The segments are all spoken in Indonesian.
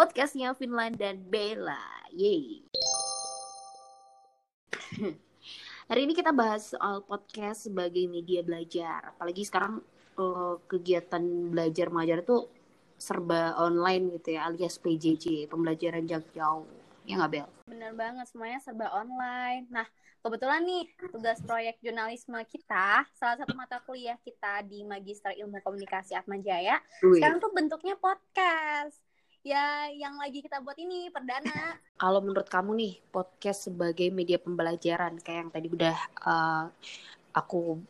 podcastnya Finland dan Bella. Yeay. Hari ini kita bahas soal podcast sebagai media belajar. Apalagi sekarang uh, kegiatan belajar mengajar itu serba online gitu ya, alias PJJ, pembelajaran jarak jauh. Ya nggak Bel? Bener banget, semuanya serba online. Nah, kebetulan nih tugas proyek jurnalisme kita, salah satu mata kuliah kita di Magister Ilmu Komunikasi Atmajaya, Wih. sekarang tuh bentuknya podcast. Ya, yang lagi kita buat ini perdana. Kalau menurut kamu nih, podcast sebagai media pembelajaran kayak yang tadi udah uh, aku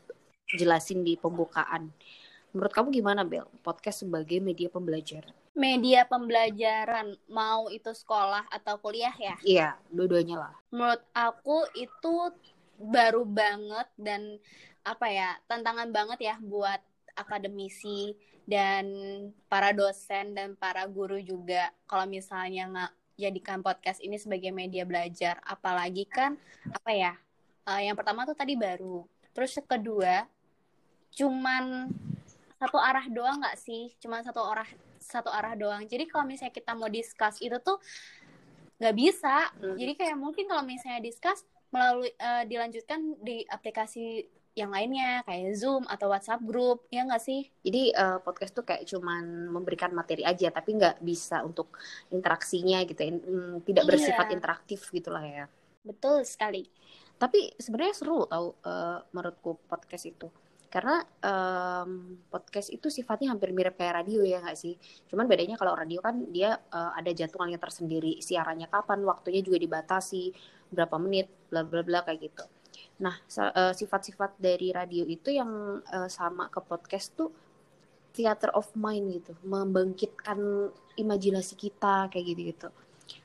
jelasin di pembukaan. Menurut kamu gimana, Bel? Podcast sebagai media pembelajaran? Media pembelajaran, mau itu sekolah atau kuliah ya? Iya, dua-duanya lah. Menurut aku itu baru banget dan apa ya, tantangan banget ya buat akademisi dan para dosen dan para guru juga. Kalau misalnya nggak jadikan podcast ini sebagai media belajar apalagi kan apa ya uh, yang pertama tuh tadi baru. Terus yang kedua cuman satu arah doang nggak sih? Cuman satu arah satu arah doang. Jadi kalau misalnya kita mau discuss itu tuh nggak bisa. Hmm. jadi kayak mungkin kalau misalnya discuss melalui uh, dilanjutkan di aplikasi yang lainnya kayak Zoom atau WhatsApp group ya nggak sih Jadi uh, podcast tuh kayak cuman memberikan materi aja, tapi nggak bisa untuk interaksinya gitu, in- mm, tidak Iya. bersifat interaktif gitulah ya. betul sekali Tapi sebenarnya seru tau uh, menurutku podcast itu, karena um, podcast itu sifatnya hampir mirip kayak radio ya nggak sih? Cuman bedanya kalau radio kan dia uh, ada jadwalnya tersendiri, siarannya kapan, waktunya juga dibatasi berapa menit, bla bla bla kayak gitu. Nah, eh, sifat-sifat dari radio itu yang eh, sama ke podcast tuh theater of mind gitu, membangkitkan imajinasi kita kayak gitu-gitu.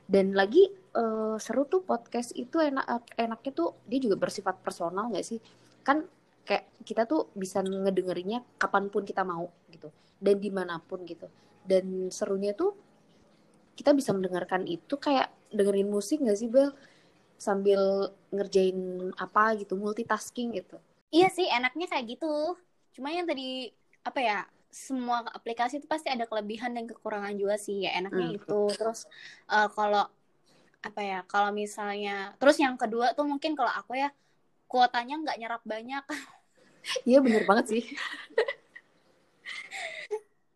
Dan lagi eh, seru tuh podcast itu enak enaknya tuh dia juga bersifat personal nggak sih? Kan kayak kita tuh bisa ngedengerinnya kapan pun kita mau gitu dan di mana pun gitu. Dan serunya tuh kita bisa mendengarkan itu kayak dengerin musik nggak sih Bel? Sambil ngerjain apa gitu multitasking gitu. Iya sih enaknya kayak gitu. Cuma yang tadi apa ya semua aplikasi itu pasti ada kelebihan dan kekurangan juga sih ya enaknya Hmm. itu terus eh, kalau apa ya kalau misalnya terus yang kedua tuh mungkin kalau aku ya kuotanya nggak nyerap banyak. Iya bener banget sih.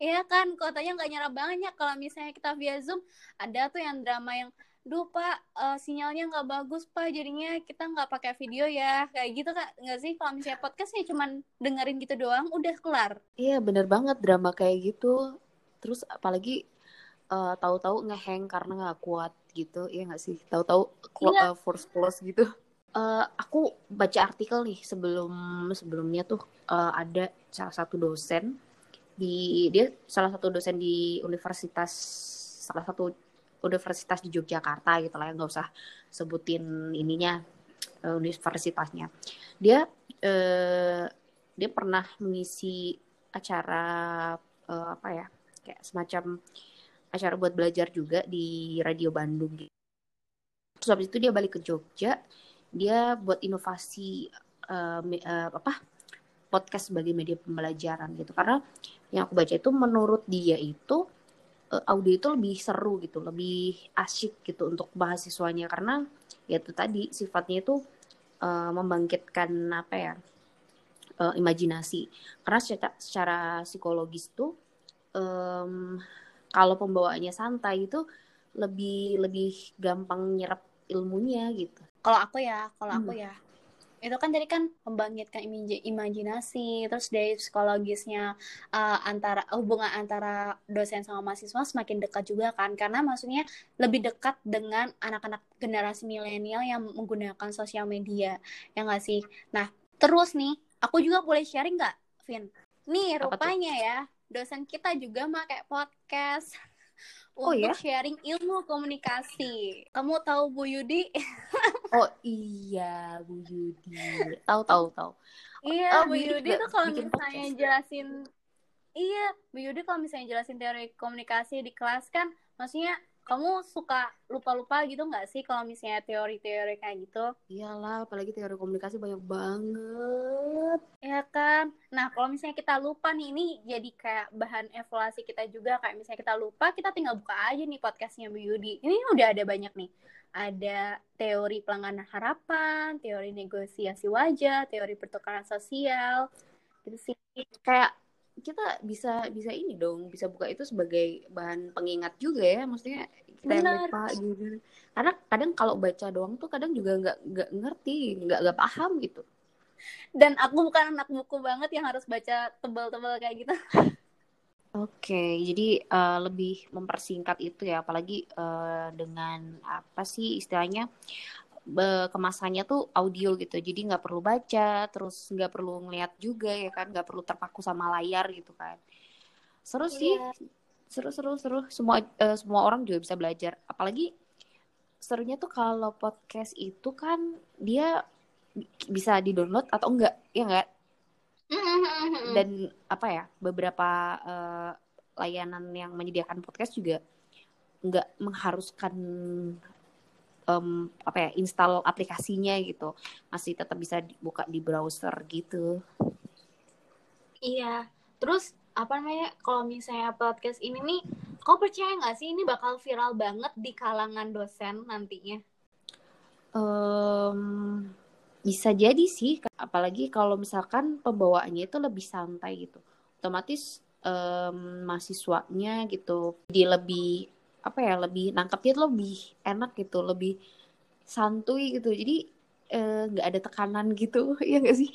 Iya kan, kuotanya nggak nyerap banyak. Kalau misalnya kita via Zoom, ada tuh yang drama yang, duh pak, eh, sinyalnya nggak bagus pak, jadinya kita nggak pakai video ya. Kayak gitu kak, nggak sih? Kalau misalnya podcast ya cuman dengerin gitu doang, udah kelar. iya bener banget drama kayak gitu terus apalagi eh, tahu-tahu ngehang karena nggak kuat gitu iya nggak sih tahu-tahu eh, force close gitu Eh, aku baca artikel nih sebelum sebelumnya tuh eh, ada salah satu dosen di dia salah satu dosen di universitas salah satu universitas di Yogyakarta gitu lah ya nggak usah sebutin ininya eh, universitasnya dia eh, dia pernah mengisi acara eh, apa ya kayak semacam acara buat belajar juga di radio Bandung gitu. Terus habis itu dia balik ke Jogja, dia buat inovasi eh, eh, apa podcast sebagai media pembelajaran gitu. Karena yang aku baca itu menurut dia itu eh, audio itu lebih seru gitu, lebih asyik gitu untuk mahasiswanya karena ya itu tadi sifatnya itu eh, membangkitkan apa ya eh, imajinasi. Karena secara, secara psikologis tuh em, kalau pembawaannya santai itu lebih lebih gampang nyerap ilmunya gitu. Kalau aku ya, kalau aku Hmm. ya, itu kan tadi kan membangkitkan imaj- imajinasi, terus dari psikologisnya eh, antara hubungan antara dosen sama mahasiswa semakin dekat juga kan, karena maksudnya lebih dekat dengan anak-anak generasi milenial yang menggunakan sosial media, ya nggak sih? Nah, terus nih, aku juga boleh sharing nggak, Vin? Nih, rupanya ya, dosen kita juga pakai podcast Oh, untuk ya? sharing ilmu komunikasi. Kamu tahu Bu Yudi? Oh iya, Bu Yudi. Tahu tahu tahu. Iya, Oh, Bu Yudi tuh kalau misalnya podcast. jelasin Iya, Bu Yudi kalau misalnya jelasin teori komunikasi di kelas kan, maksudnya kamu suka lupa-lupa gitu nggak sih kalau misalnya teori-teori kayak gitu iyalah apalagi teori komunikasi banyak banget ya kan nah kalau misalnya kita lupa nih ini jadi kayak bahan evaluasi kita juga kayak misalnya kita lupa kita tinggal buka aja nih podcastnya Bu Yudi ini udah ada banyak nih ada teori pelanggaran harapan, teori negosiasi wajah, teori pertukaran sosial, gitu sih. Kayak kita bisa bisa ini dong, bisa buka itu sebagai bahan pengingat juga ya, maksudnya kita yang lupa gitu. Karena kadang kalau baca doang tuh kadang juga nggak nggak ngerti, nggak nggak paham gitu. Dan aku bukan anak buku banget yang harus baca tebel-tebel kayak gitu. Oke, jadi uh, lebih mempersingkat itu ya, apalagi uh, dengan apa sih istilahnya kemasannya tuh audio gitu, jadi nggak perlu baca, terus nggak perlu ngeliat juga ya kan, nggak perlu terpaku sama layar gitu kan. Seru sih, iya. seru seru seru. Semua uh, semua orang juga bisa belajar, apalagi serunya tuh kalau podcast itu kan dia bisa di download atau enggak, ya enggak? Dan apa ya beberapa uh, layanan yang menyediakan podcast juga nggak mengharuskan um, apa ya install aplikasinya gitu. Masih tetap bisa dibuka di browser gitu. Iya. Terus apa namanya kalau misalnya podcast ini nih kau percaya nggak sih ini bakal viral banget di kalangan dosen nantinya? Um, bisa jadi sih, apalagi kalau misalkan pembawaannya itu lebih santai gitu. Otomatis um, mahasiswanya gitu, dia lebih apa ya, lebih nangkepnya lebih enak gitu, lebih santuy gitu. Jadi eh, nggak uh, ada tekanan gitu, ya nggak sih?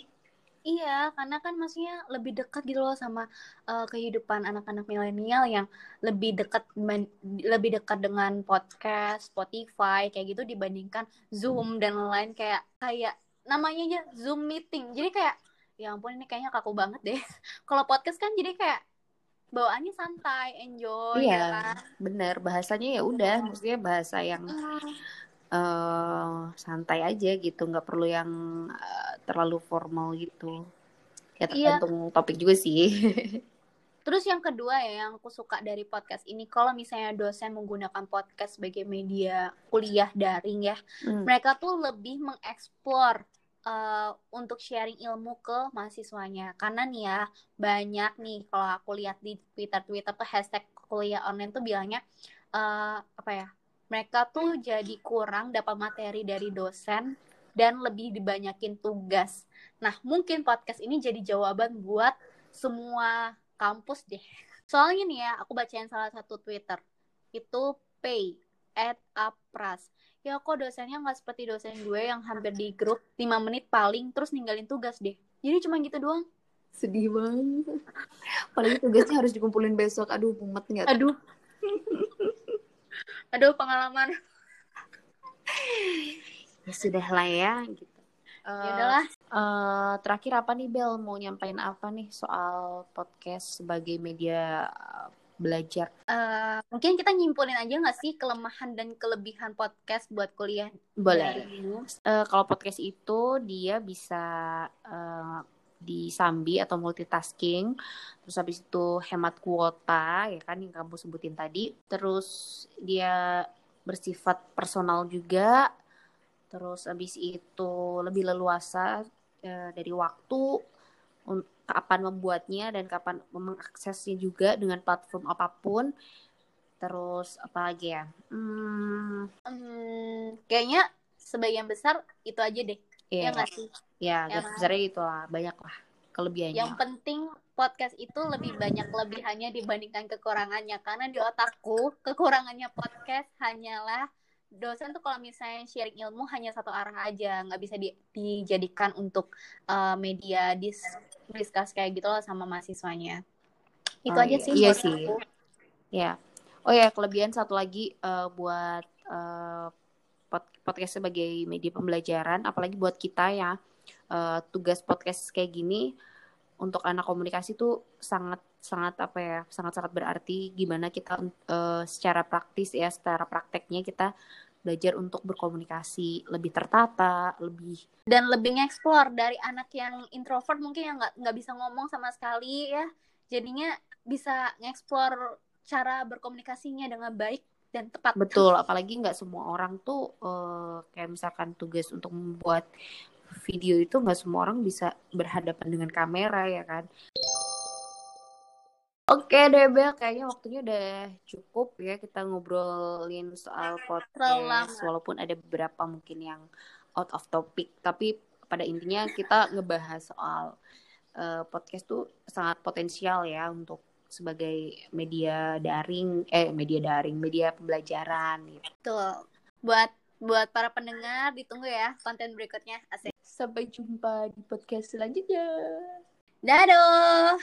Iya, karena kan maksudnya lebih dekat gitu loh sama uh, kehidupan anak-anak milenial yang lebih dekat lebih dekat dengan podcast, Spotify kayak gitu dibandingkan Zoom dan lain-lain kayak kayak namanya aja Zoom meeting. Jadi kayak ya ampun ini kayaknya kaku banget deh. Kalau podcast kan jadi kayak bawaannya santai, enjoy iya, ya kan. Bener, bahasanya ya udah, iya. maksudnya bahasa yang uh, santai aja gitu, nggak perlu yang uh, terlalu formal gitu. Ya iya. tergantung iya. topik juga sih. Terus yang kedua ya yang aku suka dari podcast ini, kalau misalnya dosen menggunakan podcast sebagai media kuliah daring ya, hmm. mereka tuh lebih mengeksplor uh, untuk sharing ilmu ke mahasiswanya. Karena nih ya banyak nih kalau aku lihat di Twitter Twitter tuh hashtag kuliah online tuh bilangnya uh, apa ya? Mereka tuh jadi kurang dapat materi dari dosen dan lebih dibanyakin tugas. Nah, mungkin podcast ini jadi jawaban buat semua kampus deh. Soalnya nih ya, aku bacain salah satu Twitter. Itu pay at apras. Ya kok dosennya nggak seperti dosen gue yang hampir di grup 5 menit paling terus ninggalin tugas deh. Jadi cuma gitu doang. Sedih banget. Apalagi tugasnya harus dikumpulin besok. Aduh, mumet nggak? Aduh. Aduh, pengalaman. ya sudah lah ya, gitu. Uh, ya udahlah. Uh, terakhir apa nih Bel mau nyampain apa nih soal podcast sebagai media belajar? Uh, mungkin kita nyimpulin aja nggak sih kelemahan dan kelebihan podcast buat kuliah? Boleh. Uh, kalau podcast itu dia bisa uh, disambi atau multitasking, terus habis itu hemat kuota ya kan yang kamu sebutin tadi, terus dia bersifat personal juga terus habis itu lebih leluasa uh, dari waktu kapan membuatnya dan kapan mengaksesnya juga dengan platform apa pun. Terus apa lagi ya? Hmm, hmm kayaknya sebagian besar itu aja deh. Yeah. ya nggak sih? Ya, ya besarnya itu lah banyak lah kelebihannya. Yang penting podcast itu lebih banyak kelebihannya dibandingkan kekurangannya. Karena di otakku kekurangannya podcast hanyalah dosen tuh kalau misalnya sharing ilmu hanya satu arah aja nggak bisa di, dijadikan untuk uh, media dis discuss kayak gitu loh sama mahasiswanya itu oh, aja iya. sih iya sih aku. ya oh ya kelebihan satu lagi uh, buat uh, podcast sebagai media pembelajaran apalagi buat kita ya uh, tugas podcast kayak gini untuk anak komunikasi tuh sangat sangat apa ya sangat sangat berarti gimana kita uh, secara praktis ya secara prakteknya kita belajar untuk berkomunikasi lebih tertata, lebih dan lebih ngeksplor dari anak yang introvert mungkin yang nggak nggak bisa ngomong sama sekali ya, jadinya bisa ngeksplor cara berkomunikasinya dengan baik dan tepat. Betul, apalagi nggak semua orang tuh uh, kayak misalkan tugas untuk membuat video itu nggak semua orang bisa berhadapan dengan kamera ya kan. Oke deh Bel, kayaknya waktunya udah cukup ya kita ngobrolin soal podcast walaupun ada beberapa mungkin yang out of topic tapi pada intinya kita ngebahas soal uh, podcast tuh sangat potensial ya untuk sebagai media daring eh media daring media pembelajaran gitu. Tuh. Buat buat para pendengar ditunggu ya konten berikutnya. Asik. Sampai jumpa di podcast selanjutnya. Dadah.